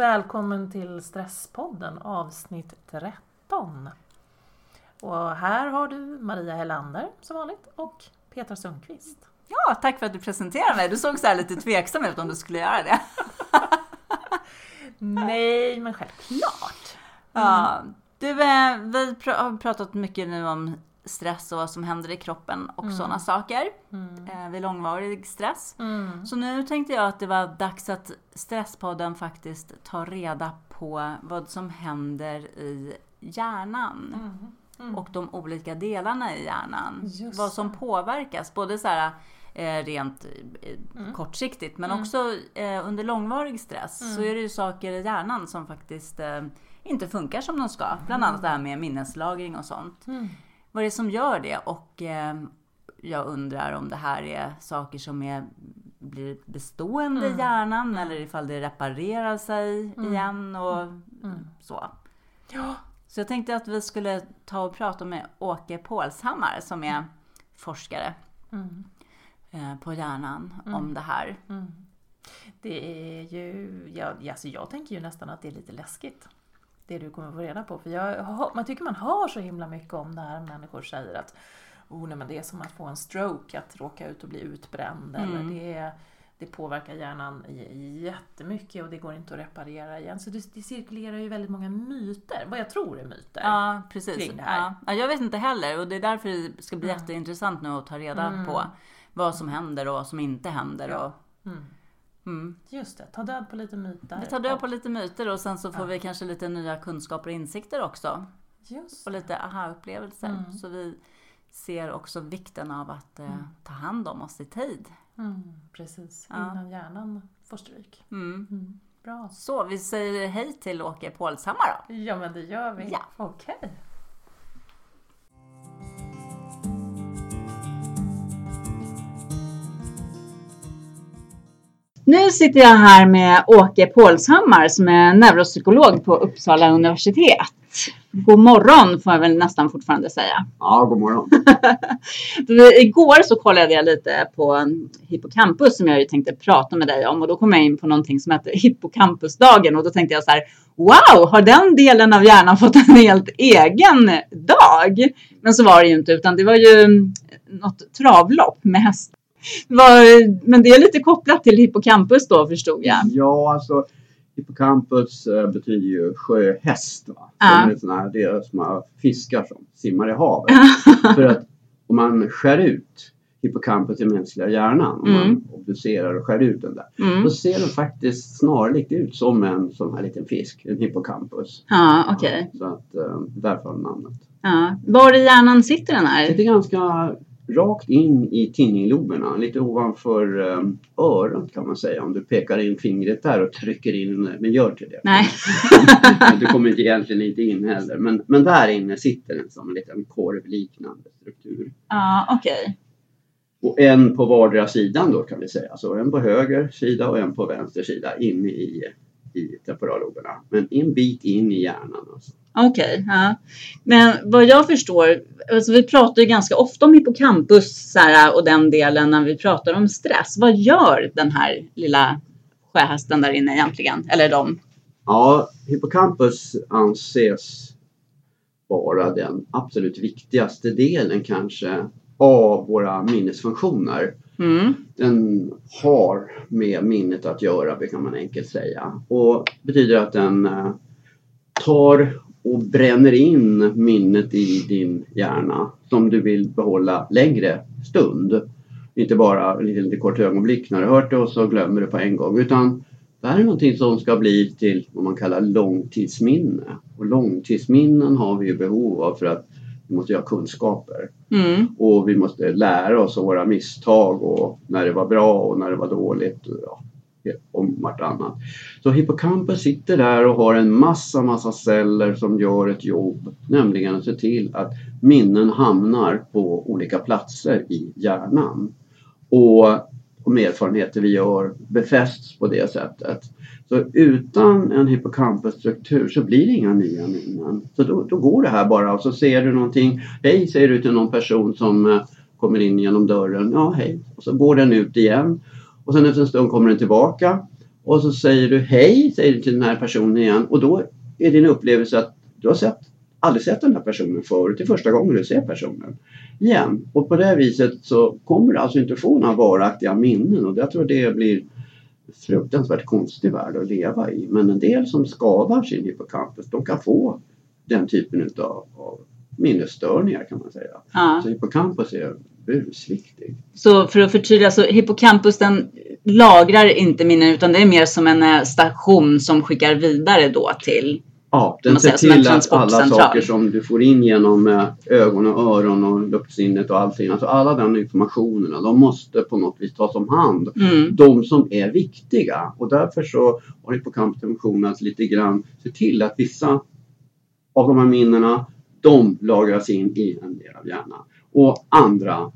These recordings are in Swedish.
Och välkommen till Stresspodden avsnitt 13. Och här har du Maria Hellander som vanligt och Petra Sundqvist. Ja, tack för att du presenterade mig. Du såg så här lite tveksam ut om du skulle göra det. Nej, men självklart. Ja, du, eh, vi har pratat mycket nu om stress och vad som händer i kroppen och sådana saker eh, vid långvarig stress. Mm. Så nu tänkte jag att det var dags att Stresspodden faktiskt tar reda på vad som händer i hjärnan. Och de olika delarna i hjärnan. Just vad som påverkas, både så här eh, rent eh, kortsiktigt men också eh, under långvarig stress så är det ju saker i hjärnan som faktiskt eh, inte funkar som de ska. Bland annat det här med minneslagring och sånt. Vad är det som gör det? Och eh, jag undrar om det här är saker som är, blir bestående i hjärnan eller ifall det reparerar sig igen och så. Ja. Så jag tänkte att vi skulle ta och prata med Åke Pålshammar som är forskare eh, på hjärnan om det här. Det är ju, ja, alltså jag tänker ju nästan att det är lite läskigt. Det du kommer få reda på. För jag, man tycker man hör så himla mycket om det här. Människor säger att oh, nej, men det är som att få en stroke, att råka ut och bli utbränd. Eller det, det påverkar hjärnan jättemycket och det går inte att reparera igen. Så det, det cirkulerar ju väldigt många myter, vad jag tror är myter. Ja, precis. kring det här. Ja. Ja, jag vet inte heller och det är därför det ska bli jätteintressant nu att ta reda på vad som händer och vad som inte händer. Och, mm. Just det, ta död på lite myter. Vi tar död på lite myter och sen så får vi kanske lite nya kunskaper och insikter också. Just Och lite aha-upplevelser. Så vi ser också vikten av att eh, ta hand om oss i tid. mm, Precis, innan hjärnan får stryk. Mm. Bra. Så vi säger hej till Åke Pålshammar då. Ja men det gör vi. Ja. Okej. Nu sitter jag här med Åke Pålshammar som är neuropsykolog på Uppsala universitet. God morgon får jag väl nästan fortfarande säga. Ja, god morgon. Igår så kollade jag lite på hippocampus som jag ju tänkte prata med dig om och då kom jag in på någonting som heter hippocampusdagen och då tänkte jag så här Wow, har den delen av hjärnan fått en helt egen dag? Men så var det ju inte utan det var ju något travlopp med hästar. Det Men det är lite kopplat till hippocampus då förstod jag. Ja, alltså hippocampus eh, betyder ju sjöhäst. Va? Ja. Det är såna här, det är små fiskar som simmar i havet. För att om man skär ut hippocampus i mänskliga hjärnan, om man Mm. obducerar och skär ut den där, Mm. då ser den faktiskt snarlikt ut som en sån här liten fisk, en hippocampus. Ja, okej. Så att eh, därför har namnet. Ja. Var i hjärnan sitter den Det här? sitter ganska rakt in i tinningloberna, lite ovanför um, örat kan man säga. Om du pekar in fingret där och trycker in, men gör inte det. Nej. du kommer inte egentligen inte in heller. Men, men där inne sitter en liten korvliknande struktur. Ja, okej. Och en på vardera sidan då kan vi säga. Så en på höger sida och en på vänster sida inne i, i temporalloberna. Men en bit in i hjärnan. Alltså. Okej, ja. Men vad jag förstår, alltså vi pratar ju ganska ofta om hippocampus här, och den delen när vi pratar om stress. Vad gör den här lilla sjöhästen där inne egentligen? Eller de? Ja, hippocampus anses vara den absolut viktigaste delen kanske av våra minnesfunktioner. Mm. Den har med minnet att göra, kan man enkelt säga. Och betyder att den eh, tar och bränner in minnet i din hjärna som du vill behålla längre stund. Inte bara ett lite, lite kort ögonblick när du hört det och så glömmer du på en gång. Utan det här är någonting som ska bli till vad man kallar långtidsminne. Och långtidsminnen har vi ju behov av för att vi måste ha kunskaper. Mm. Och vi måste lära oss av våra misstag och när det var bra och när det var dåligt. och Ja, om vartannat. Så hippocampus sitter där och har en massa, massa celler som gör ett jobb. Nämligen att se till att minnen hamnar på olika platser i hjärnan. Och de erfarenheter vi gör befästs på det sättet. Så utan en hippocampusstruktur så blir det inga nya minnen. Så då, då går det här bara och så ser du någonting. Hej säger du till någon person som eh, kommer in genom dörren. Ja hej. Och så går den ut igen. Och sen efter en stund kommer den tillbaka. Och så säger du hej, säger du till den här personen igen och då är din upplevelse att du har sett, aldrig sett den här personen förut. Det är första gången du ser personen igen. Och på det viset så kommer du alltså inte få några varaktiga minnen och jag tror det blir fruktansvärt konstig värld att leva i. Men en del som skadar sin hippocampus de kan få den typen utav, av minnesstörningar kan man säga. Ja. Så hippocampus är busviktig. Så för att förtydliga, så hippocampus den lagrar inte minnen utan det är mer som en eh, station som skickar vidare då till Ja, den ser till att alla saker som du får in genom eh, ögon och öron och luktsinnet och allting, alltså alla den informationerna, de måste på något vis tas om hand. mm. De som är viktiga och därför så har hippocampus funktionen att lite grann se till att vissa av de här minnena, de lagras in i en del av hjärnan och andra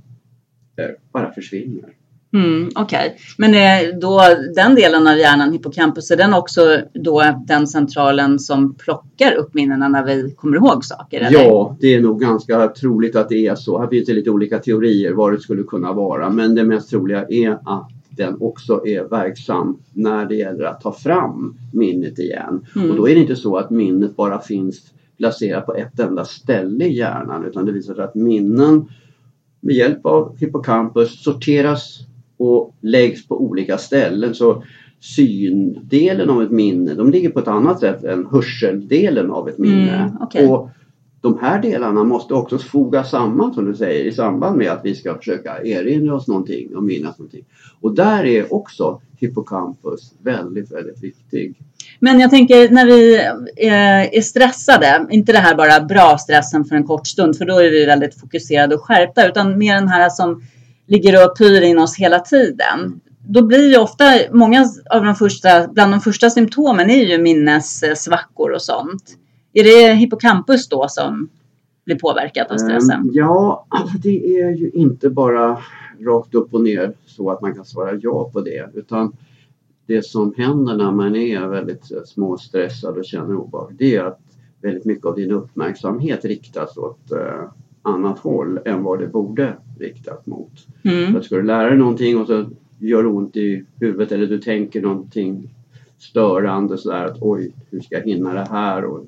eh, bara försvinner. Mm, Okej, men är då den delen av hjärnan, hippocampus, är den också då den centralen som plockar upp minnena när vi kommer ihåg saker? Eller? Ja, det är nog ganska troligt att det är så. Här finns det lite olika teorier vad det skulle kunna vara. Men det mest troliga är att den också är verksam när det gäller att ta fram minnet igen. Mm. Och då är det inte så att minnet bara finns placerat på ett enda ställe i hjärnan utan det visar sig att minnen med hjälp av hippocampus sorteras och läggs på olika ställen. Så syndelen av ett minne, de ligger på ett annat sätt än hörseldelen av ett minne. Mm, okej. och de här delarna måste också fogas samman som du säger i samband med att vi ska försöka erinra oss någonting och minnas någonting. Och där är också hippocampus väldigt, väldigt viktig. Men jag tänker när vi eh, är stressade, inte det här bara bra stressen för en kort stund, för då är vi väldigt fokuserade och skärpta, utan mer den här som ligger och pyr in oss hela tiden. Då blir ju ofta, många av de första, bland de första symptomen är ju minnessvackor och sånt. Är det hippocampus då som blir påverkat av stressen? Ehm, Ja, det är ju inte bara rakt upp och ner så att man kan svara ja på det utan det som händer när man är väldigt eh, småstressad och känner obehag det är att väldigt mycket av din uppmärksamhet riktas åt eh, annat håll än vad det borde riktas mot. Mm. Att ska du lära dig någonting och så gör det ont i huvudet eller du tänker någonting störande sådär att oj, hur ska jag hinna det här? Och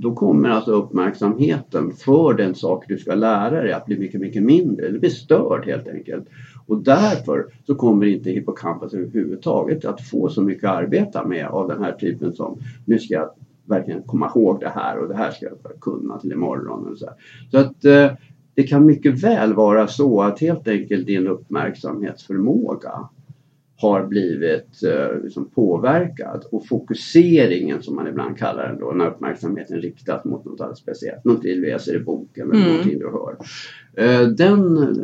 då kommer alltså uppmärksamheten för den sak du ska lära dig att bli mycket, mycket mindre. Det blir störd helt enkelt. Och därför så kommer inte hippocampus överhuvudtaget att få så mycket att arbeta med av den här typen som nu ska jag verkligen komma ihåg det här och det här ska jag kunna till imorgon. Och så här. så att eh, det kan mycket väl vara så att helt enkelt din uppmärksamhetsförmåga har blivit eh, liksom påverkad och fokuseringen som man ibland kallar den då när uppmärksamheten riktas mot något alldeles speciellt. Någonting du läser i boken eller Mm. någonting du hör. Eh, den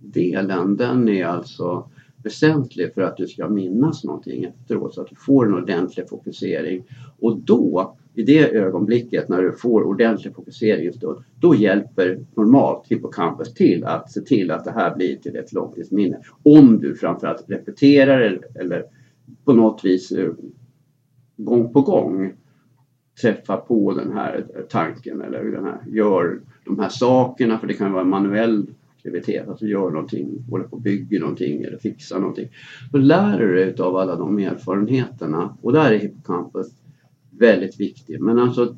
delen den är alltså väsentlig för att du ska minnas någonting efteråt så att du får en ordentlig fokusering. Och då, i det ögonblicket när du får ordentlig fokusering, då, då hjälper normalt hippocampus till att se till att det här blir till ett långtidsminne. Om du framförallt repeterar eller, eller på något vis eh, gång på gång träffar på den här tanken eller den här, gör de här sakerna, för det kan vara manuell aktivitet, alltså gör någonting, håller på och bygger någonting eller fixar någonting. Då lär du dig av alla de erfarenheterna och där är hippocampus väldigt viktig. Men alltså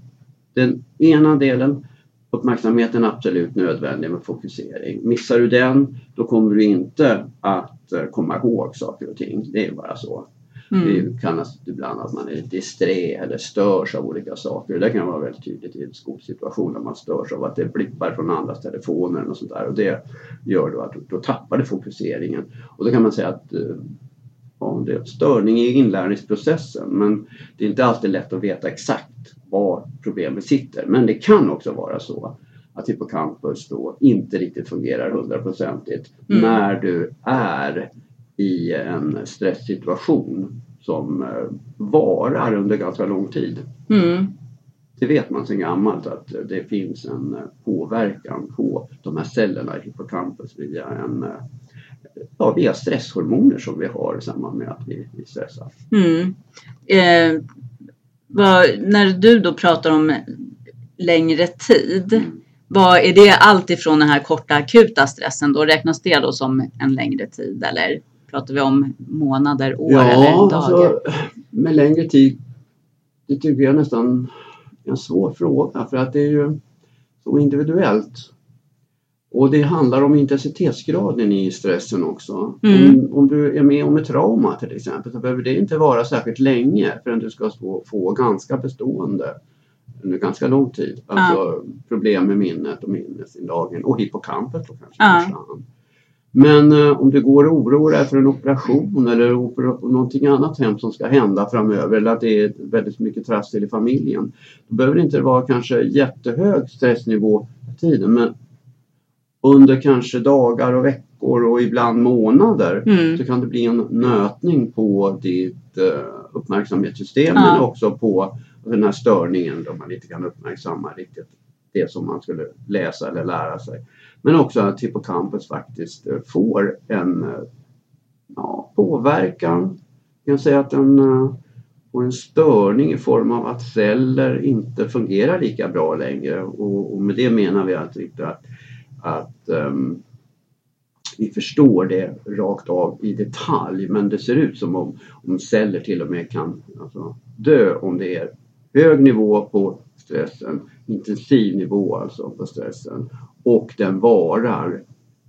den ena delen, uppmärksamheten är absolut nödvändig med fokusering. Missar du den, då kommer du inte att eh, komma ihåg saker och ting. Det är bara så. Mm. Det kallas ibland att man är disträ eller störs av olika saker. Det kan vara väldigt tydligt i en skolsituation där man störs av att det blippar från andras telefoner och sånt där. Och det gör då att då tappar du fokuseringen. Och då kan man säga att ja, det störning i inlärningsprocessen men det är inte alltid lätt att veta exakt var problemet sitter. Men det kan också vara så att hippocampus då inte riktigt fungerar hundraprocentigt Mm. när du är i en stresssituation som eh, varar under ganska lång tid. Mm. Det vet man sedan gammalt att det finns en eh, påverkan på de här cellerna i hippocampus via, en, eh, ja, via stresshormoner som vi har i samband med att vi, vi stressar. Mm. Eh, vad, när du då pratar om längre tid, Mm. vad är det allt ifrån den här korta akuta stressen då? Räknas det då som en längre tid eller? Pratar vi om månader, år Ja, eller dagar? alltså, med längre tid. Det tycker jag nästan är en svår fråga för att det är ju så individuellt. Och det handlar om intensitetsgraden i stressen också. Mm. Om, om du är med om ett trauma till exempel så behöver det inte vara särskilt länge förrän du ska få, få ganska bestående under ganska lång tid. Alltså problem med minnet och minnesinlagringen och hippocampet då kanske Ja. i första hand. Men eh, om du går och oroar dig för en operation eller opera- någonting annat hemskt som ska hända framöver eller att det är väldigt mycket trassel i familjen. Då behöver det inte vara kanske jättehög stressnivå tiden men under kanske dagar och veckor och ibland månader Mm. så kan det bli en nötning på ditt eh, uppmärksamhetssystem Ja. men också på den här störningen då man inte kan uppmärksamma riktigt det som man skulle läsa eller lära sig. Men också att hippocampus faktiskt eh, får en eh, ja, påverkan. Jag kan säga att den får en störning i form av att celler inte fungerar lika bra längre och, och med det menar vi att, att, att ehm, vi förstår det rakt av i detalj men det ser ut som om, om celler till och med kan alltså, dö om det är hög nivå på stressen, intensiv nivå alltså på stressen och den varar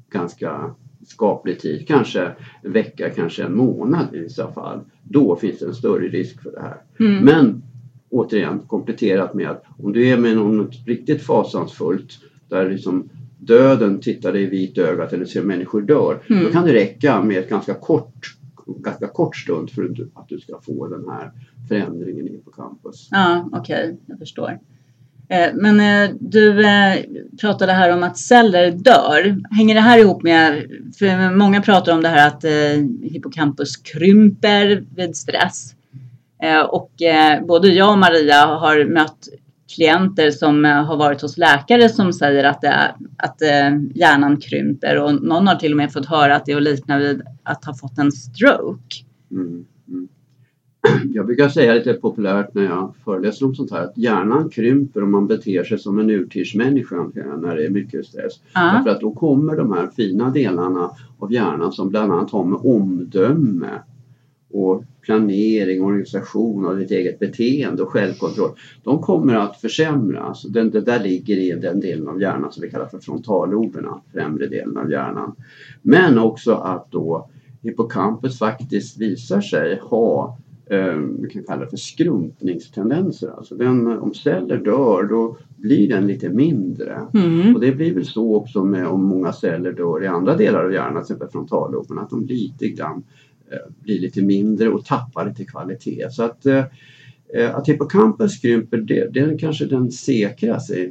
ganska skaplig tid, kanske en vecka, kanske en månad i vissa fall. Då finns det en större risk för det här. Mm. Men återigen kompletterat med att om du är med något riktigt fasansfullt där liksom döden tittar dig i vit ögat eller ser människor dör. Mm. Då kan det räcka med ett ganska kort, ganska kort stund för att du- ska få den här förändringen i hippocampus. Ja, okej, jag förstår. Eh, Men eh, du eh, pratade här om att celler dör. Hänger det här ihop med, för många pratar om det här att hippocampus krymper vid stress. Och både jag och Maria har mött klienter som eh, har varit hos läkare som säger att, är, att eh, hjärnan krymper och någon har till och med fått höra att det är att likna vid att ha fått en stroke. Mm, mm. Jag brukar säga lite populärt när jag föreläser om sånt här att hjärnan krymper om man beter sig som en urtidsmänniska när det är mycket stress. Ja. Därför att då kommer de här fina delarna av hjärnan som bland annat har med omdöme och planering, organisation och ditt eget beteende och självkontroll. De kommer att försämras. Den, det där ligger i den delen av hjärnan som vi kallar för frontalloberna, främre delen av hjärnan. Men också att då hippocampus faktiskt visar sig ha eh, vi kan kalla det för skrumpningstendenser. Alltså den, om celler dör då blir den lite mindre. Mm. Och det blir väl så också med om många celler dör i andra delar av hjärnan, till exempel frontalloben, att de lite grann eh, blir lite mindre och tappar lite kvalitet. Så att, eh, eh, att hippocampus krymper, det, det är kanske den säkraste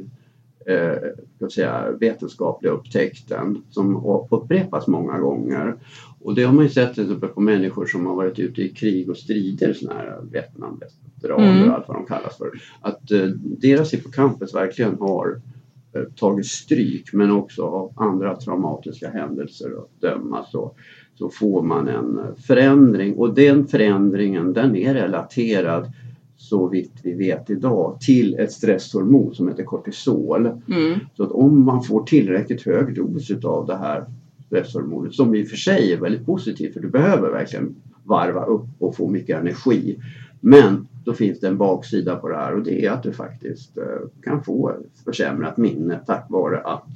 eh, säga, vetenskapliga upptäckten som upprepas många gånger. Och det har man ju sett till exempel på människor som har varit ute i krig och strider, sådana här Vietnamveteraner Mm. och allt vad de kallas för. Att eh, deras hippocampus verkligen har eh, tagit stryk men också av andra traumatiska händelser att döma så, så får man en förändring och den förändringen den är relaterad så vitt vi vet idag till ett stresshormon som heter kortisol. Mm. Så att om man får tillräckligt hög dos utav det här stresshormonet som i och för sig är väldigt positivt för du behöver verkligen varva upp och få mycket energi. Men då finns det en baksida på det här och det är att du faktiskt eh, kan få försämrat minne tack vare att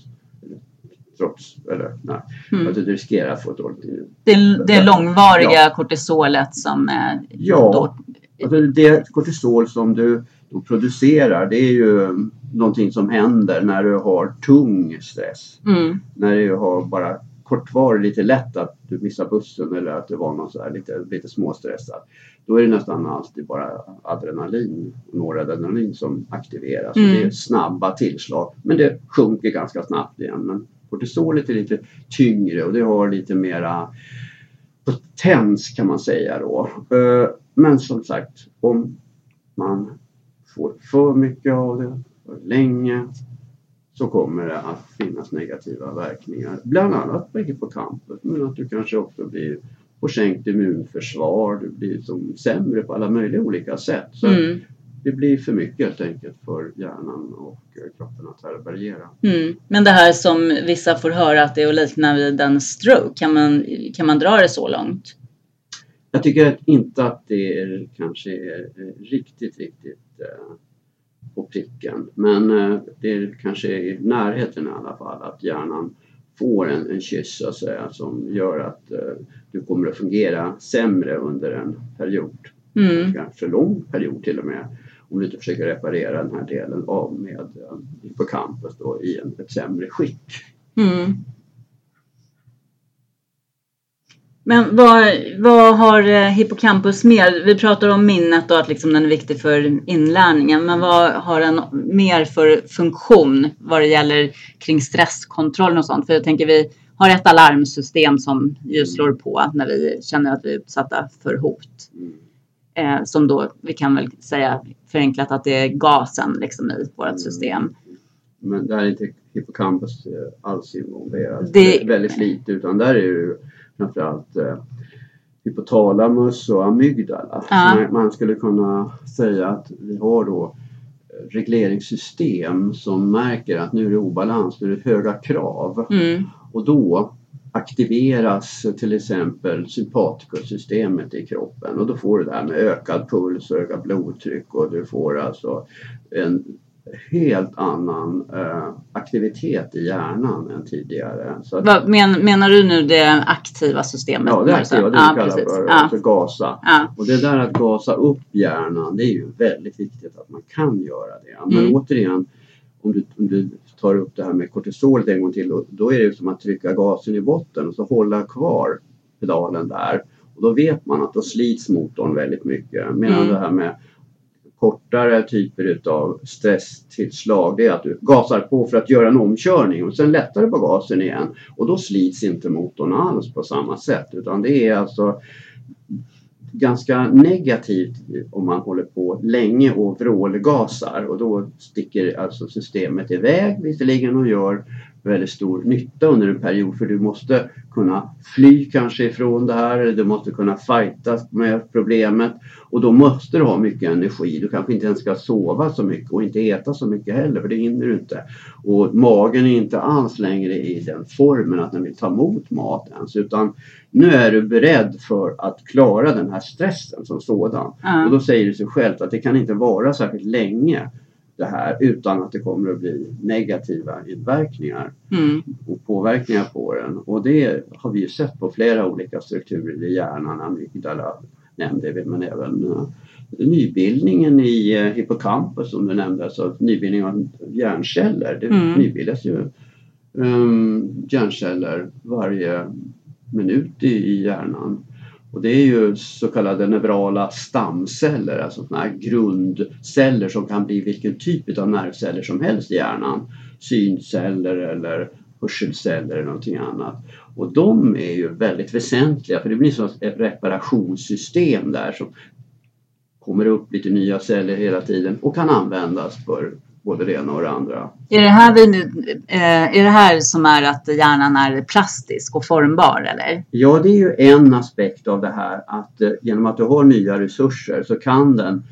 trots, eller nej, Mm. att du riskerar att få ett dåligt. Det, det långvariga kortisolet som eh, Ja. då Alltså det kortisol som du producerar det är ju någonting som händer när du har tung stress. Mm. när du har bara kortvarigt lite lätt att du missar bussen eller att det var någon så här lite, lite småstressad. Då är det nästan alltid bara adrenalin, noradrenalin som aktiveras. Mm. Det är snabba tillslag men det sjunker ganska snabbt igen. Men kortisolet är lite tyngre och det har lite mera potens kan man säga då. Eh, men som sagt, om man får för mycket av det för länge så kommer det att finnas negativa verkningar. Bland annat på hippocampus men att du kanske också blir får sänkt immunförsvar, du blir som sämre på alla möjliga olika sätt. Så Mm det blir för mycket helt enkelt för hjärnan och eh, kroppen att härbärgera. Mm. Men det här som vissa får höra att det är att likna vid en stroke, kan man, kan man dra det så långt? Jag tycker inte att det är, kanske är riktigt, riktigt eh, på pricken. Men eh, det är kanske i närheten i alla fall att hjärnan får en, en kyss så att säga som gör att eh, du kommer att fungera sämre under en period. Mm. Kanske lång period till och med. Om du inte försöker reparera den här delen av med eh, hippocampus då i en, ett sämre skick. Mm. Men vad, vad har eh, hippocampus mer? Vi pratar om minnet och att liksom den är viktig för inlärningen. Men vad har den mer för funktion vad det gäller kring stresskontroll och sånt? För jag tänker vi har ett alarmsystem som ju slår på när vi känner att vi är utsatta för hot. Mm. Eh, som då, vi kan väl säga förenklat att det är gasen liksom i vårt system. Men där är inte hippocampus eh, alls involverad. Det-. Väldigt lite utan där är det framförallt eh, hypotalamus och amygdala. Ja. Man skulle kunna säga att vi har då eh, regleringssystem som märker att nu är det obalans, nu är det höga krav. Mm. Och då aktiveras till exempel sympatikussystemet i kroppen och då får du det här med ökad puls och ökat blodtryck och du får alltså en helt annan eh, aktivitet i hjärnan än tidigare. Så att, Vad, men, menar du nu det aktiva systemet? ja, det aktiva, det ja, kallar för Ja, alltså gasa. ja. Och det där att gasa upp hjärnan, det är ju väldigt viktigt att man kan göra det. Men Mm. återigen, om du, om du tar upp det här med kortisolet en gång till, då, då är det som att trycka gasen i botten och så hålla kvar pedalen där. Och då vet man att då slits motorn väldigt mycket. Medan Mm. det här med kortare typer utav stresstillslag, det är att du gasar på för att göra en omkörning och sen lättar du på gasen igen. Och då slits inte motorn alls på samma sätt utan det är alltså ganska negativt om man håller på länge och vrålgasar. Och då sticker alltså systemet iväg visserligen och gör väldigt stor nytta under en period för du måste kunna fly kanske ifrån det här eller du måste kunna fightas med problemet och då måste du ha mycket energi. Du kanske inte ens ska sova så mycket och inte äta så mycket heller för det hinner du inte. Och magen är inte alls längre i den formen att den vill ta emot mat ens utan nu är du beredd för att klara den här stressen som sådan. Ja. Och då säger det sig självt att det kan inte vara särskilt länge det här utan att det kommer att bli negativa inverkningar Mm. och påverkningar på den. Och det har vi ju sett på flera olika strukturer i hjärnan, amygdala nämnde vi, men även uh, nybildningen i uh, hippocampus som du nämnde, alltså nybildning av hjärnceller. Det Mm. nybildas ju um, hjärnceller varje minut i hjärnan. Och det är ju så kallade neurala stamceller, alltså såna här grundceller som kan bli vilken typ av nervceller som helst i hjärnan. Synceller eller hörselceller eller någonting annat. Och de är ju väldigt väsentliga för det blir som ett reparationssystem där som kommer upp lite nya celler hela tiden och kan användas för både det ena och det andra. Är, det här vi nu, eh, är det här som är att hjärnan är plastisk och formbar eller? Ja, det är ju en aspekt av det här att eh, genom att du har nya resurser så kan den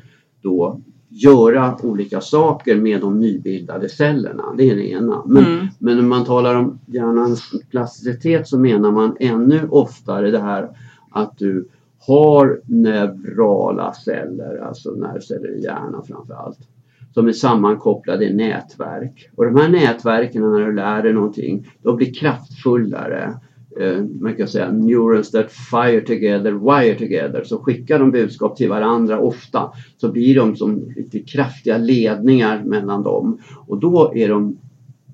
då göra olika saker med de nybildade cellerna. Det är det ena. Men, Mm. men när man talar om hjärnans plasticitet så menar man ännu oftare det här att du har neurala celler, alltså nervceller i hjärnan framför allt, som är sammankopplade i nätverk. Och de här nätverken när du lär dig någonting, de blir kraftfullare. Eh, man kan säga neurons that fire together, wire together. Så skickar de budskap till varandra ofta så blir de som lite kraftiga ledningar mellan dem. Och då är de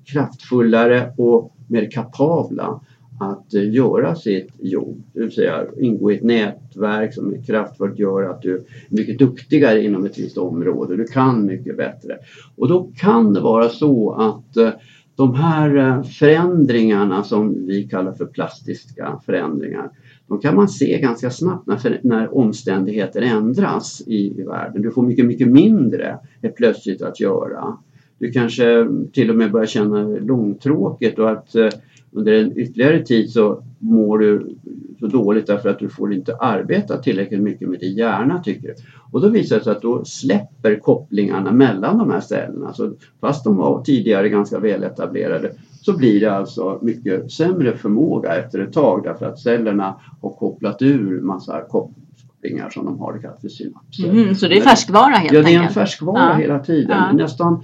kraftfullare och mer kapabla att eh, göra sitt jobb. Det vill säga ingå i ett nätverk som är kraftfullt gör att du är mycket duktigare inom ett visst område. Du kan mycket bättre. Och då kan det vara så att eh, de här eh, förändringarna som vi kallar för plastiska förändringar de kan man se ganska snabbt när, för- när omständigheter ändras i, i världen. Du får mycket, mycket mindre helt plötsligt att göra. Du kanske till och med börjar känna långtråkigt och att eh, under en ytterligare tid så mår du så dåligt därför att du får inte arbeta tillräckligt mycket med din hjärna tycker du. Och då visar det sig att då släpper kopplingarna mellan de här cellerna. Så fast de var tidigare ganska väl etablerade så blir det alltså mycket sämre förmåga efter ett tag därför att cellerna har kopplat ur massa kopplingar som de har, det kallas för synapser. Mm, så det är färskvara helt Ja, det är en enkelt? färskvara Ja. hela tiden. Ja. Nästan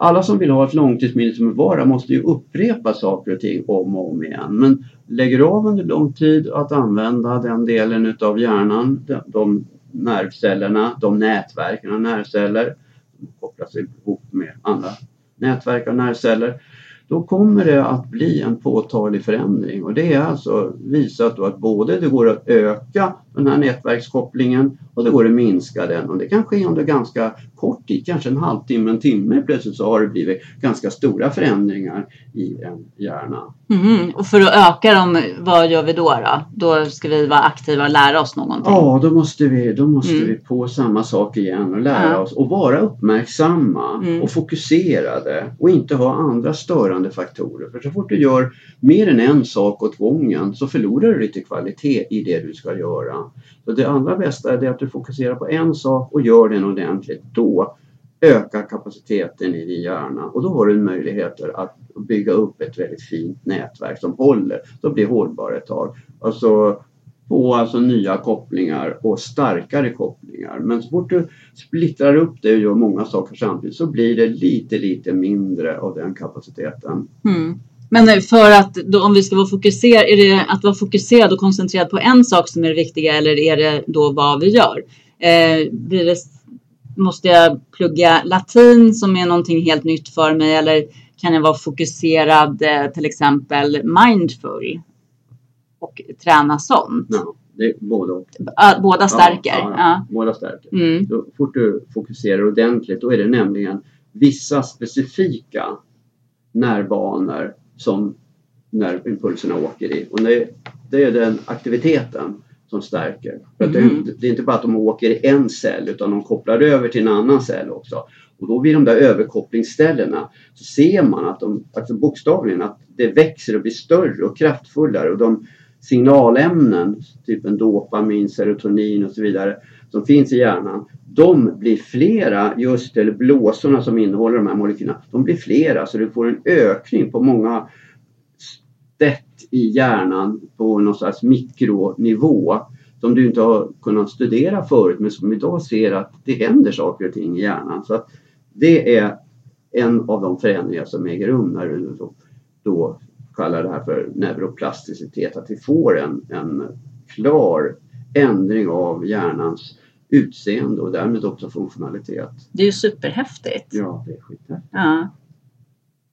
alla som vill ha ett långtidsminne som vara måste ju upprepa saker och ting om och om igen. Men lägger av under lång tid att använda den delen utav hjärnan, de, de nervcellerna, de nätverken av nervceller, som kopplas ihop med andra nätverk av nervceller, då kommer det att bli en påtaglig förändring och det är alltså visat då att både det går att öka den här nätverkskopplingen och det går att minska den och det kan ske under ganska kort tid, kanske en halvtimme, en timme plötsligt så har det blivit ganska stora förändringar i en hjärna. Mhm, Och för att öka dem, vad gör vi då? Då, då ska vi vara aktiva och lära oss någonting? Ja, då måste vi, då måste Mm. vi på samma sak igen och lära Ja. oss och vara uppmärksamma Mm. och fokuserade och inte ha andra störande faktorer. För så fort du gör mer än en sak åt gången så förlorar du lite kvalitet i det du ska göra. Så det allra bästa är att du fokuserar på en sak och gör den ordentligt. Då ökar kapaciteten i din hjärna och då har du möjligheter att bygga upp ett väldigt fint nätverk som håller. Då blir hållbara ett tag. Alltså få alltså nya kopplingar och starkare kopplingar. Men så fort du splittrar upp det och gör många saker samtidigt så blir det lite, lite mindre av den kapaciteten. Mm. Men för att då, om vi ska vara fokuserade, är det att vara fokuserad och koncentrerad på en sak som är det viktiga eller är det då vad vi gör? Eh, blir det, måste jag plugga latin som är någonting helt nytt för mig eller kan jag vara fokuserad eh, till exempel mindful och träna sånt? Ja, det är både och. Båda stärker. Ja, ja. Båda stärker. Mm. Så fort du fokuserar ordentligt då är det nämligen vissa specifika nervbanor som nervimpulserna åker i. Och det, det är den aktiviteten som stärker. För Mhm. det, det är inte bara att de åker i en cell utan de kopplar över till en annan cell också. Och då vid de där överkopplingsställena så ser man att de, alltså bokstavligen, att det växer och blir större och kraftfullare och de signalämnen, typ en dopamin, serotonin och så vidare, som finns i hjärnan, de blir flera just, eller blåsorna som innehåller de här molekylerna, de blir flera så du får en ökning på många sätt i hjärnan på någon slags mikronivå som du inte har kunnat studera förut men som idag ser att det händer saker och ting i hjärnan. Så att det är en av de förändringar som äger rum när du då, då kallar det här för neuroplasticitet, att vi får en, en klar ändring av hjärnans utseende och därmed också funktionalitet. Det är ju superhäftigt. Ja, det är skithäftigt. Ja.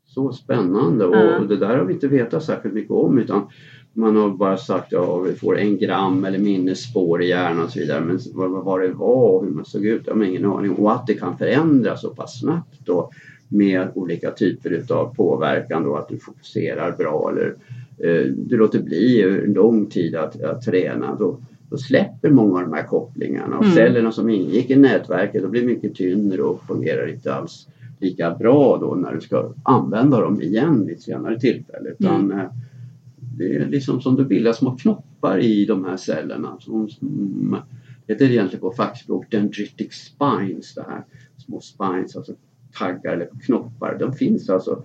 Så spännande och Ja. det där har vi inte vetat särskilt mycket om utan man har bara sagt att ja, vi får en gram eller minnesspår i hjärnan och så vidare. Men vad, vad- det var och hur man såg ut, det har ingen aning. Och att det kan förändras så pass snabbt då med olika typer utav påverkan då att du fokuserar bra eller eh, du låter bli en lång tid att, att träna. Då, då släpper många av de här kopplingarna och Mm. cellerna som ingick i nätverket de blir mycket tyngre och fungerar inte alls lika bra då när du ska använda dem igen vid ett senare tillfälle. Utan eh, det är liksom som det bildas små knoppar i de här cellerna. Som, som heter egentligen på fackspråk dendritic spines. Det här. Små spines, alltså taggar eller knoppar. De finns alltså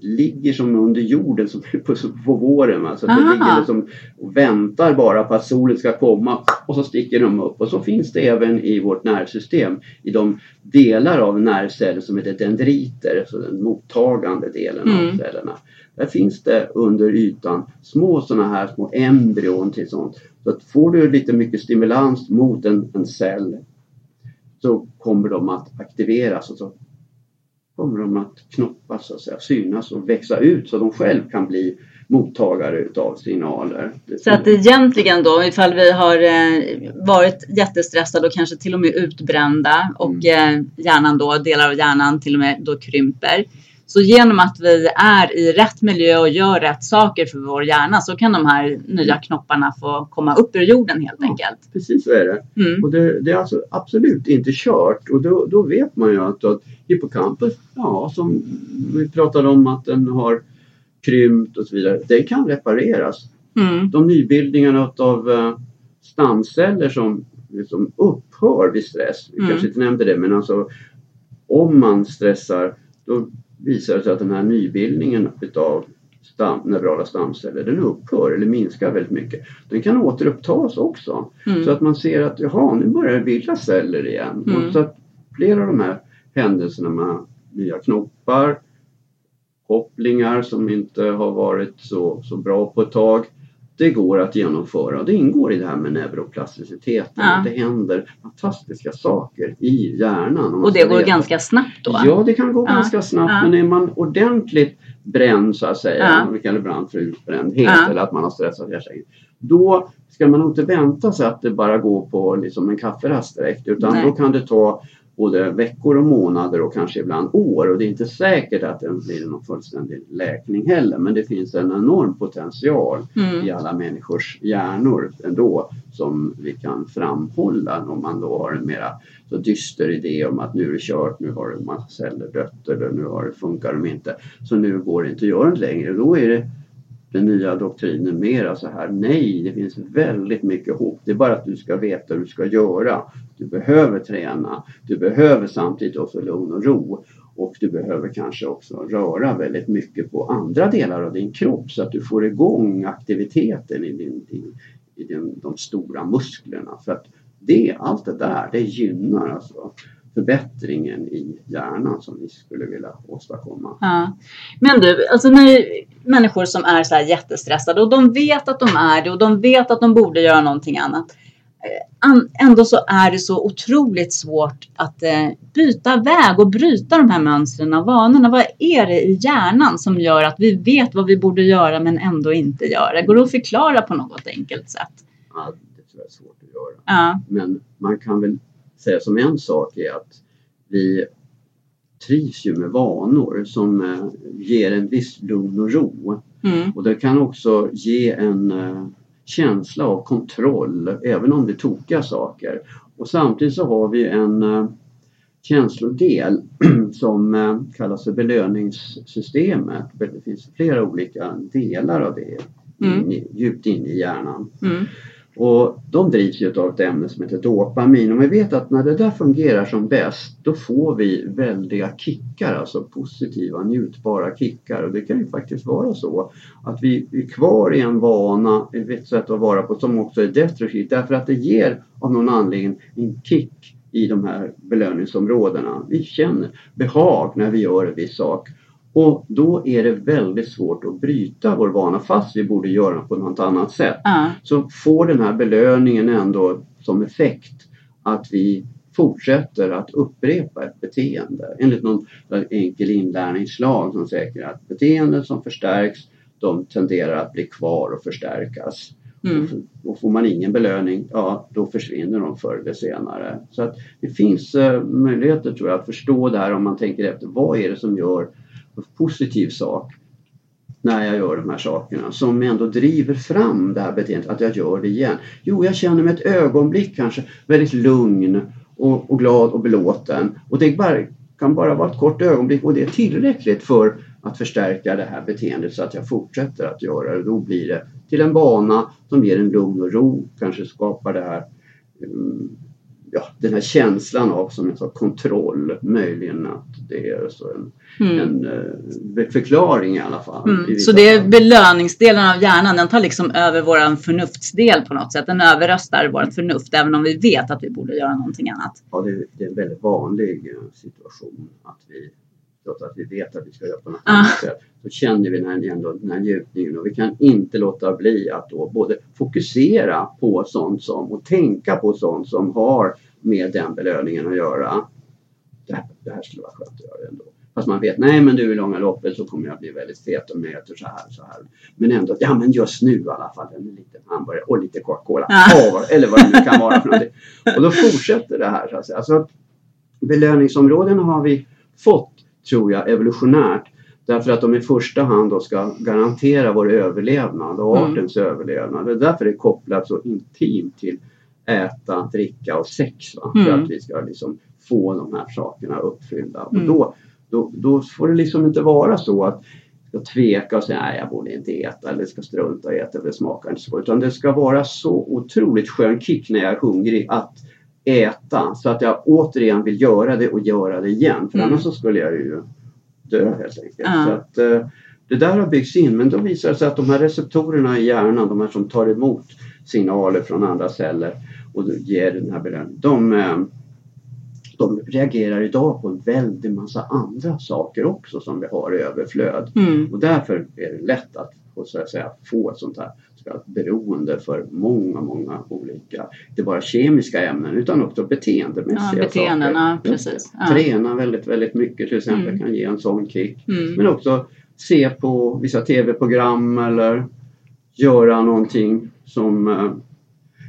ligger som under jorden som på, på våren. Alltså Aha. ligger liksom och väntar bara på att solen ska komma och så sticker de upp. Och så finns det även i vårt nervsystem i de delar av nervceller som heter dendriter, alltså den mottagande delen av Mm. cellerna. Där finns det under ytan små sådana här små embryon till sånt. Så att får du lite mycket stimulans mot en, en cell så kommer de att aktiveras och så kommer de att knoppas, så att säga, synas och växa ut så de själv kan bli mottagare utav signaler. Så att egentligen då, ifall vi har eh, varit jättestressade och kanske till och med utbrända och eh, hjärnan då, delar av hjärnan till och med då krymper. Så genom att vi är i rätt miljö och gör rätt saker för vår hjärna så kan de här nya knopparna få komma upp ur jorden helt Ja. enkelt. Precis så är det. Mm. Och det, det är alltså absolut inte kört och då, då vet man ju att, att hippocampus, ja som vi pratade om att den har krympt och så vidare. Det kan repareras. Mm. De nybildningarna av uh, stamceller som liksom upphör vid stress, vi Mm. kanske inte nämnde det, men alltså om man stressar då visar det sig att den här nybildningen utav stam, neurala stamceller den upphör eller minskar väldigt mycket. Den kan återupptas också. Mm. Så att man ser att jaha, nu börjar det bildas celler igen. Mm. Och så att flera av de här händelserna med nya knoppar, kopplingar som inte har varit så, så bra på ett tag. Det går att genomföra och det ingår i det här med neuroplasticiteten. Ja. Att Det händer fantastiska saker i hjärnan. Och det går veta. ganska snabbt då? Ja, det kan gå Ja. ganska snabbt. Ja. Men är man ordentligt bränd så att säga, Ja. vi kallar det brand för utbrändhet Ja. eller att man har stressat ihjäl. Då ska man inte vänta sig att det bara går på liksom en kafferast direkt utan Nej. då kan det ta både veckor och månader och kanske ibland år och det är inte säkert att det blir någon fullständig läkning heller men det finns en enorm potential Mm. i alla människors hjärnor ändå som vi kan framhålla om man då har en mera så dyster idé om att nu är det kört, nu har en massa celler dött eller nu har det, funkar de inte. Så nu går det inte att göra det längre. Då är det den nya doktrinen mera så här, nej det finns väldigt mycket hopp. Det är bara att du ska veta hur du ska göra. Du behöver träna, du behöver samtidigt också lugn och ro och du behöver kanske också röra väldigt mycket på andra delar av din kropp så att du får igång aktiviteten i, din, i, i din, de stora musklerna. För att det, allt det där, det gynnar alltså förbättringen i hjärnan som vi skulle vilja åstadkomma. Ja. Men du, alltså när människor som är så här jättestressade och de vet att de är det och de vet att de borde göra någonting annat. Ändå så är det så otroligt svårt att eh, byta väg och bryta de här mönstren och vanorna. Vad är det i hjärnan som gör att vi vet vad vi borde göra men ändå inte gör det? Går det att förklara på något enkelt sätt? Ja, det tror jag är svårt att göra. Ja. Men man kan väl säga som en sak är att vi trivs ju med vanor som eh, ger en viss lugn och ro. Mm. Och det kan också ge en eh, känsla av kontroll även om det är tokiga saker. Och samtidigt så har vi en eh, känslodel som eh, kallas för belöningssystemet. Det finns flera olika delar av det Mm. in djupt in i hjärnan. Mm. Och de drivs ju av ett ämne som heter dopamin. Och vi vet att när det där fungerar som bäst då får vi väldiga kickar, alltså positiva njutbara kickar. Och det kan ju faktiskt vara så att vi är kvar i en vana, ett sätt att vara på som också är destruktivt. Därför att det ger av någon anledning en kick i de här belöningsområdena. Vi känner behag när vi gör en viss sak och då är det väldigt svårt att bryta vår vana fast vi borde göra på något annat sätt Ja. så får den här belöningen ändå som effekt att vi fortsätter att upprepa ett beteende enligt någon enkel inlärningslag som säger att beteenden som förstärks de tenderar att bli kvar och förstärkas. Mm. Och får man ingen belöning, ja då försvinner de förr eller senare. Så att det finns eh, möjligheter tror jag att förstå det här om man tänker efter vad är det som gör positiv sak när jag gör de här sakerna som ändå driver fram det här beteendet, att jag gör det igen. Jo, jag känner mig ett ögonblick kanske väldigt lugn och, och glad och belåten och det bara, kan bara vara ett kort ögonblick och det är tillräckligt för att förstärka det här beteendet så att jag fortsätter att göra det. Då blir det till en vana som ger en lugn och ro, kanske skapar det här um, Ja, den här känslan av som en sorts kontroll, möjligen att det är så en, Mm. en eh, förklaring i alla fall. i Mm. vissa Så det är belöningsdelen av hjärnan, den tar liksom över våran förnuftsdel på något sätt. Den överröstar vårt förnuft även om vi vet att vi borde göra någonting annat. Ja, det, det är en väldigt vanlig eh, situation att vi, trots att vi vet att vi ska göra på något Ah. annat sätt, så känner vi den här, ändå, den här njutningen och vi kan inte låta bli att då både fokusera på sånt som och tänka på sånt som har med den belöningen att göra. Det här, det här skulle vara skönt att göra ändå. Fast man vet, nej men du i långa loppet så kommer jag bli väldigt fet om jag äter så här så här. Men ändå, ja men just nu i alla fall en liten hamburgare och lite Coca-Cola. Ja. Vad- eller vad det nu kan vara för någonting. Och då fortsätter det här så att säga. Så att belöningsområdena har vi fått, tror jag, evolutionärt. Därför att de i första hand då ska garantera vår överlevnad och Mm. artens överlevnad. Det är därför det är kopplat så intimt till äta, dricka och sex. Va? För Mm. att vi ska liksom få de här sakerna uppfyllda. Mm. Och då, då, då får det liksom inte vara så att jag tvekar och säger nej jag borde inte äta eller ska strunta i att äta, det smakar inte så. Utan det ska vara så otroligt skön kick när jag är hungrig att äta så att jag återigen vill göra det och göra det igen. För Mm. annars så skulle jag ju dö helt enkelt. Ja. Så att, eh, det där har byggts in men då visar det sig att de här receptorerna i hjärnan, de här som tar emot signaler från andra celler och ger den här belöningen. De, eh, de reagerar idag på en väldig massa andra saker också som vi har i överflöd. Mm. Och därför är det lätt att, så att säga, få ett sånt här kallat beroende för många, många olika, inte bara kemiska ämnen utan också beteendemässiga Ja, beteenden, saker. ja, precis. Ja. Träna väldigt, väldigt mycket till exempel Mm. kan ge en sån kick. Mm. Men också se på vissa tv-program eller göra någonting som eh,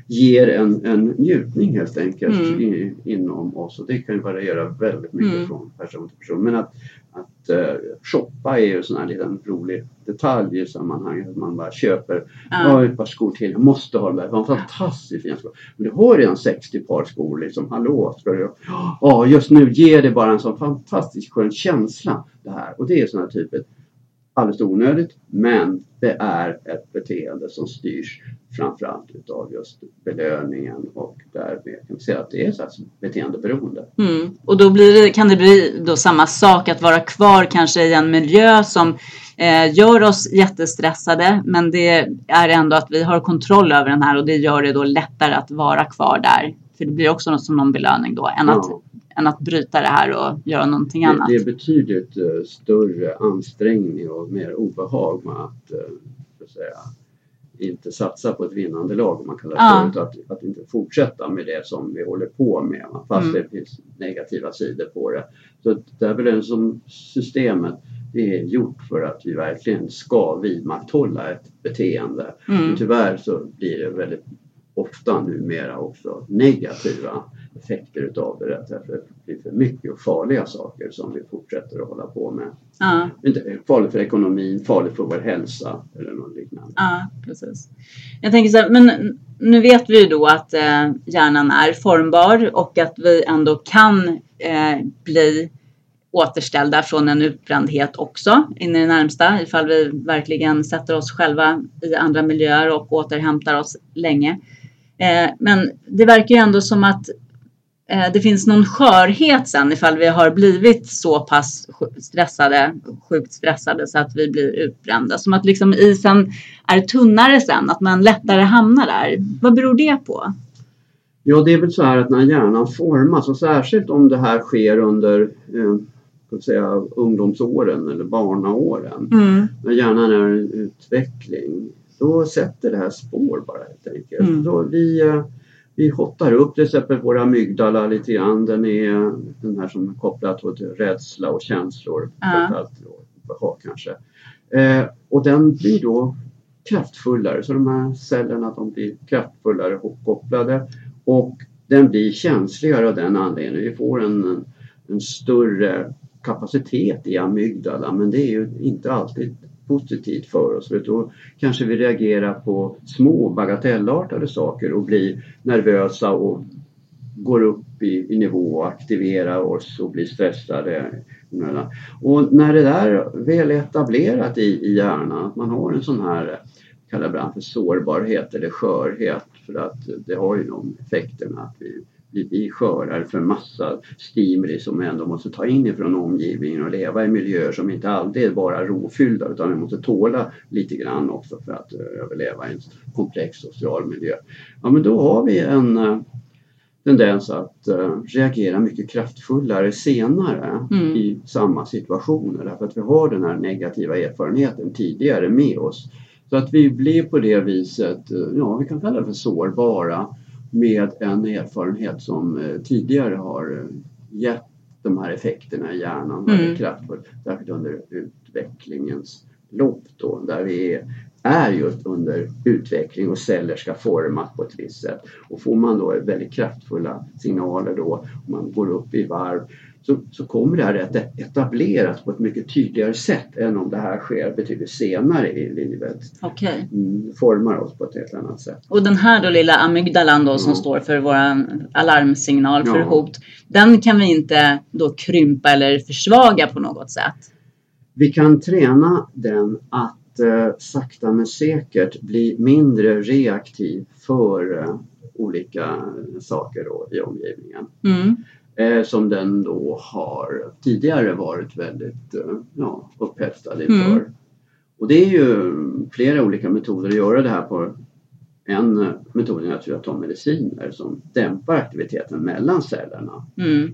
ger en, en njutning helt enkelt Mm. i, inom oss. Och det kan ju variera väldigt mycket Mm. från person till person. Men att, att uh, shoppa är ju en sån här liten rolig detalj i sammanhanget. Att man bara köper ja. ett par skor till. Jag måste ha de där. Det var en fantastiskt fina skor. Men du har redan 60 par skor liksom. Hallå, ska du? Ja, just nu ger det bara en sån fantastiskt skön känsla det här. Och det är sån här typ ett alldeles onödigt men det är ett beteende som styrs framförallt utav just belöningen och därmed kan vi säga att det är så här beteendeberoende. Mm. Och då det, kan det bli då samma sak att vara kvar kanske i en miljö som eh, gör oss jättestressade men det är ändå att vi har kontroll över den här och det gör det då lättare att vara kvar där. För det blir också något som någon belöning då än, att, Ja. Än att bryta det här och göra någonting Det, annat. det är betydligt eh, större ansträngning och mer obehag med att, så att säga, inte satsa på ett vinnande lag om man kallar det Ja. för, att, att inte fortsätta med det som vi håller på med fast Mm. det finns negativa sidor på det. Så det är väl en som systemet det är gjort för att vi verkligen ska vidmakthålla ett beteende. Mm. Men tyvärr så blir det väldigt ofta numera också negativa effekter utav det. Att det blir för mycket och farliga saker som vi fortsätter att hålla på med. Ja, farligt för ekonomin, farligt för vår hälsa eller något liknande. ja, precis. Jag tänker så här, men nu vet vi ju då att eh, hjärnan är formbar och att vi ändå kan eh, bli återställda från en utbrändhet också in i det närmsta ifall vi verkligen sätter oss själva i andra miljöer och återhämtar oss länge. Eh, men det verkar ju ändå som att det finns någon skörhet sen ifall vi har blivit så pass stressade, sjukt stressade så att vi blir utbrända. Som att liksom isen är tunnare sen, att man lättare hamnar där. Vad beror det på? Ja, det är väl så här att när hjärnan formas och särskilt om det här sker under eh, ska säga, ungdomsåren eller barnaåren. Mm. När hjärnan är i utveckling då sätter det här spår bara helt enkelt. Mm. Då vi, eh, vi hottar upp till exempel våra amygdala lite grann. Den är den här som är kopplad till rädsla och känslor. Ja. Obehag kanske. Eh, och den blir då kraftfullare. Så de här cellerna de blir kraftfullare hopkopplade. Och den blir känsligare av den anledningen. Vi får en, en större kapacitet i amygdala men det är ju inte alltid positivt för oss. För då kanske vi reagerar på små bagatellartade saker och blir nervösa och går upp i, i nivå och aktiverar oss och blir stressade. Och när det där väl är etablerat i, i hjärnan, att man har en sån här kallar ibland för sårbarhet eller skörhet för att det har ju de effekterna att vi vi blir skörare för massa stimuli som vi ändå måste ta in ifrån omgivningen och leva i miljöer som inte alltid är bara rofyllda utan vi måste tåla lite grann också för att eh, överleva i en komplex social miljö. Ja men då har vi en eh, tendens att eh, reagera mycket kraftfullare senare Mm. i samma situationer därför att vi har den här negativa erfarenheten tidigare med oss. Så att vi blir på det viset, ja vi kan kalla det för sårbara med en erfarenhet som eh, tidigare har eh, gett de här effekterna i hjärnan väldigt Mm. kraftfullt. Särskilt under utvecklingens lopp då, där vi är, är just under utveckling och celler ska formas på ett visst sätt. Och får man då väldigt kraftfulla signaler då, och man går upp i varv, så, så kommer det här att etableras på ett mycket tydligare sätt än om det här sker betydligt senare i livet. Okej. Mm, formar oss på ett helt annat sätt. Och den här då lilla amygdalan då som Mm. står för våran alarmsignal för Ja. hot. Den kan vi inte då krympa eller försvaga på något sätt. vi kan träna den att eh, sakta men säkert bli mindre reaktiv för eh, olika saker då i omgivningen. Mm. Eh, som den då har tidigare varit väldigt eh, ja, upphetsad inför. Mm. Och det är ju flera olika metoder att göra det här på. En eh, metod är naturligtvis att ta mediciner som dämpar aktiviteten mellan cellerna. Mm.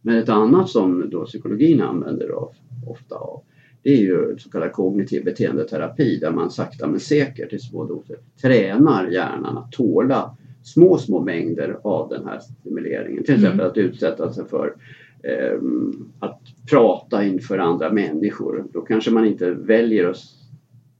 Men ett annat som då psykologin använder av, ofta av det är ju så kallad kognitiv beteendeterapi där man sakta men säkert i små doser tränar hjärnan att tåla små, små mängder av den här stimuleringen. Till Mm. exempel att utsätta sig för ehm, att prata inför andra människor. Då kanske man inte väljer att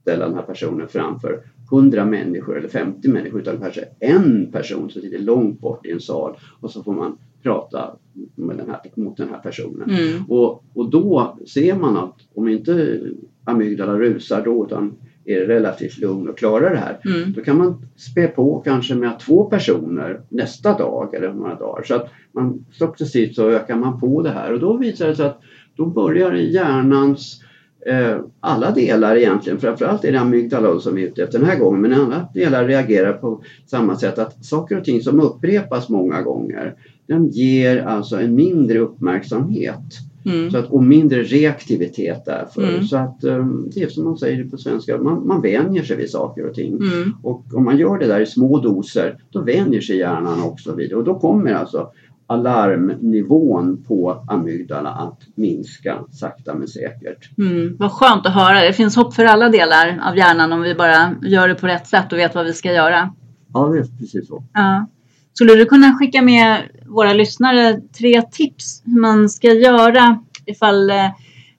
ställa den här personen framför 100 människor eller 50 människor utan kanske en person som sitter långt bort i en sal och så får man prata med den här, mot den här personen. Mm. Och, och då ser man att om inte amygdala rusar då utan är relativt lugn och klarar det här Mm. då kan man spä på kanske med två personer nästa dag eller några dagar. Så att man successivt så ökar man på det här och då visar det sig att då börjar hjärnans eh, alla delar egentligen, framförallt är det amygdala som vi är ute efter den här gången, men alla delar reagerar på samma sätt att saker och ting som upprepas många gånger den ger alltså en mindre uppmärksamhet Mm. så att, och mindre reaktivitet därför. Mm. Så att eh, det är som man säger på svenska, man, man vänjer sig vid saker och ting. Mm. Och om man gör det där i små doser då vänjer sig hjärnan också vid det. Och då kommer alltså alarmnivån på amygdala att minska sakta men säkert. Mm. Vad skönt att höra. Det finns hopp för alla delar av hjärnan om vi bara gör det på rätt sätt och vet vad vi ska göra. Ja, det är precis så. Ja. Skulle du kunna skicka med våra lyssnare tre tips hur man ska göra ifall eh,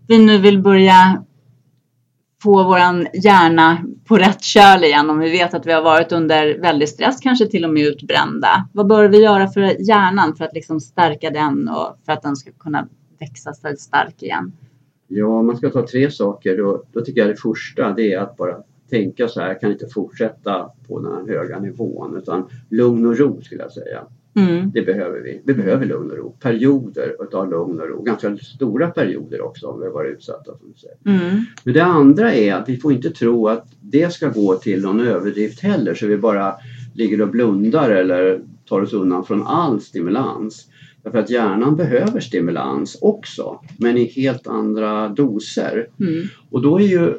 vi nu vill börja få våran hjärna på rätt köl igen om vi vet att vi har varit under väldig stress, kanske till och med utbrända. Vad bör vi göra för hjärnan för att liksom stärka den och för att den ska kunna växa sig stark igen? Ja, om man ska ta tre saker då, då tycker jag det första det är att bara tänka så här, jag kan inte fortsätta på den här höga nivån utan lugn och ro skulle jag säga. Mm. Det behöver vi. Vi behöver lugn och ro. Perioder utav lugn och ro. Ganska stora perioder också om vi har varit utsatta. Säger. Mm. Men det andra är att vi får inte tro att det ska gå till någon överdrift heller så vi bara ligger och blundar eller tar oss undan från all stimulans. Därför att hjärnan behöver stimulans också men i helt andra doser. Mm. Och då är ju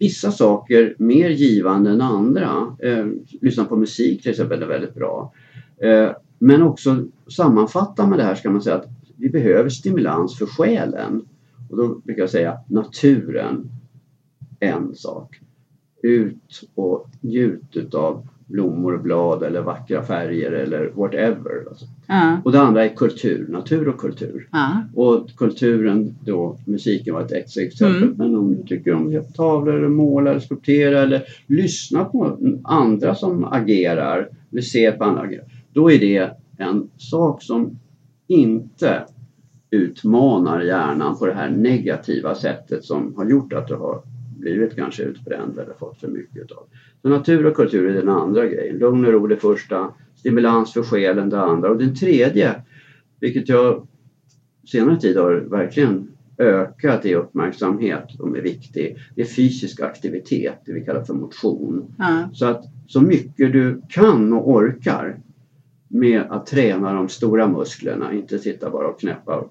vissa saker mer givande än andra. Eh, lyssna på musik till exempel är väldigt bra. Eh, men också sammanfatta med det här ska man säga att vi behöver stimulans för själen. Och då brukar jag säga naturen, en sak. Ut och njut utav blommor och blad eller vackra färger eller whatever. Alltså. Ja. Och det andra är kultur, natur och kultur. Ja. Och kulturen då, musiken var ett ex- exempel. Mm. Men om du tycker om att tavlor, eller måla eller skulptera eller lyssna på andra som agerar, eller se på andra agera. Då är det en sak som inte utmanar hjärnan på det här negativa sättet som har gjort att du har blivit kanske utbränd eller fått för mycket utav. Så natur och kultur är den andra grejen. Lugn och ro det första, stimulans för själen det andra och den tredje, vilket jag senare tid har verkligen ökat i uppmärksamhet och är viktig, det är fysisk aktivitet, det vi kallar för motion. Ja. Så att så mycket du kan och orkar med att träna de stora musklerna, inte sitta bara och knäppa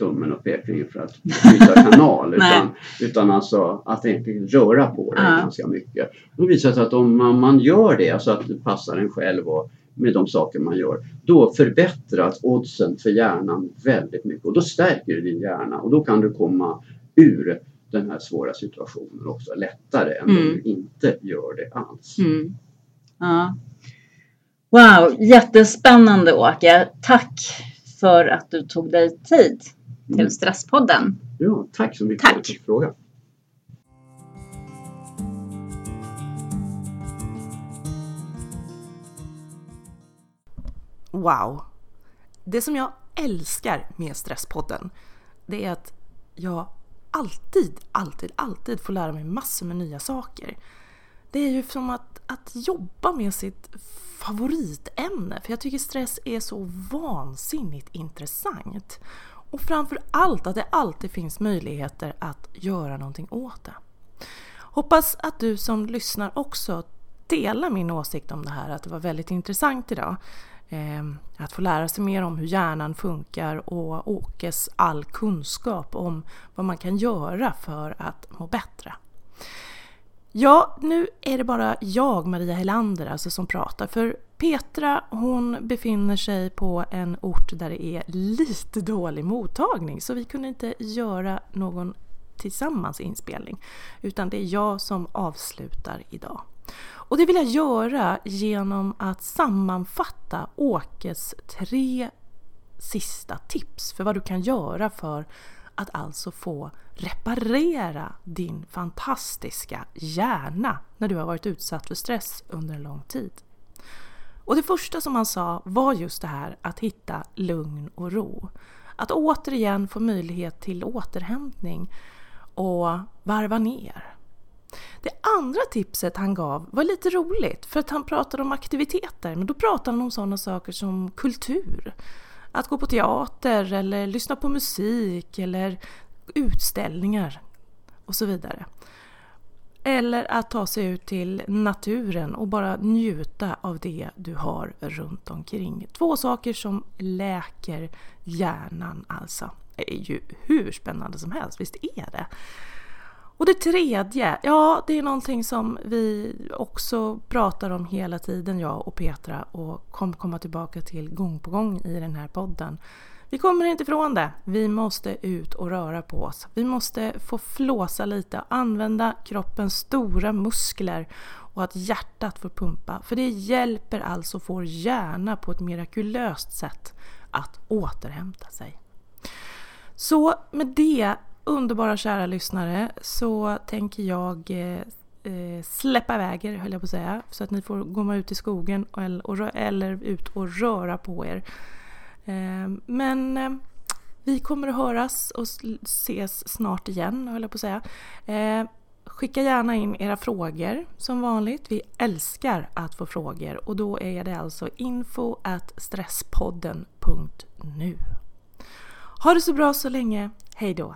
tummen och pekfingret för att byta kanal utan, utan alltså att egentligen röra på dig Ja. ganska mycket. Då visar det sig att om man, gör det så att det passar en själv och med de saker man gör, då förbättras oddsen för hjärnan väldigt mycket och då stärker du din hjärna och då kan du komma ur den här svåra situationen också lättare än om Mm. du inte gör det alls. Mm. Ja. Wow, jättespännande Åke. Tack för att du tog dig tid till Mm. Stresspodden. Ja, tack så mycket Tack. för att du fick fråga. Wow! Det som jag älskar med Stresspodden, det är att jag alltid, alltid, alltid får lära mig massor med nya saker. Det är ju som att, att jobba med sitt favoritämne, för jag tycker stress är så vansinnigt intressant. Och framför allt att det alltid finns möjligheter att göra någonting åt det. Hoppas att du som lyssnar också delar min åsikt om det här, att det var väldigt intressant idag. Ehm, att få lära sig mer om hur hjärnan funkar och Åkes all kunskap om vad man kan göra för att må bättre. Ja, nu är det bara jag, Maria Helander, alltså som pratar. För Petra, hon befinner sig på en ort där det är lite dålig mottagning. Så vi kunde inte göra någon tillsammans inspelning. Utan det är jag som avslutar idag. Och det vill jag göra genom att sammanfatta Åkes tre sista tips för vad du kan göra för att alltså få reparera din fantastiska hjärna när du har varit utsatt för stress under en lång tid. Och det första som han sa var just det här att hitta lugn och ro. Att återigen få möjlighet till återhämtning och varva ner. Det andra tipset han gav var lite roligt för att han pratade om aktiviteter men då pratade han om sådana saker som kultur. Att gå på teater eller lyssna på musik eller utställningar och så vidare. Eller att ta sig ut till naturen och bara njuta av det du har runt omkring. Två saker som läker hjärnan alltså. Det är ju hur spännande som helst, visst är det? Och det tredje, ja det är någonting som vi också pratar om hela tiden jag och Petra och kommer komma tillbaka till gång på gång i den här podden. Vi kommer inte ifrån det. Vi måste ut och röra på oss. Vi måste få flåsa lite, använda kroppens stora muskler och att hjärtat får pumpa. För det hjälper alltså vår hjärna på ett mirakulöst sätt att återhämta sig. Så med det underbara kära lyssnare så tänker jag eh, eh släppa iväg er, höll jag på att säga. Så att ni får gå ut i skogen eller, eller ut och röra på er. Ehm, men ehm, vi kommer att höras och ses snart igen, höll jag på att säga. Ehm, skicka gärna in era frågor som vanligt. Vi älskar att få frågor och då är det alltså info at stresspodden.nu. Ha det så bra så länge. Hej då!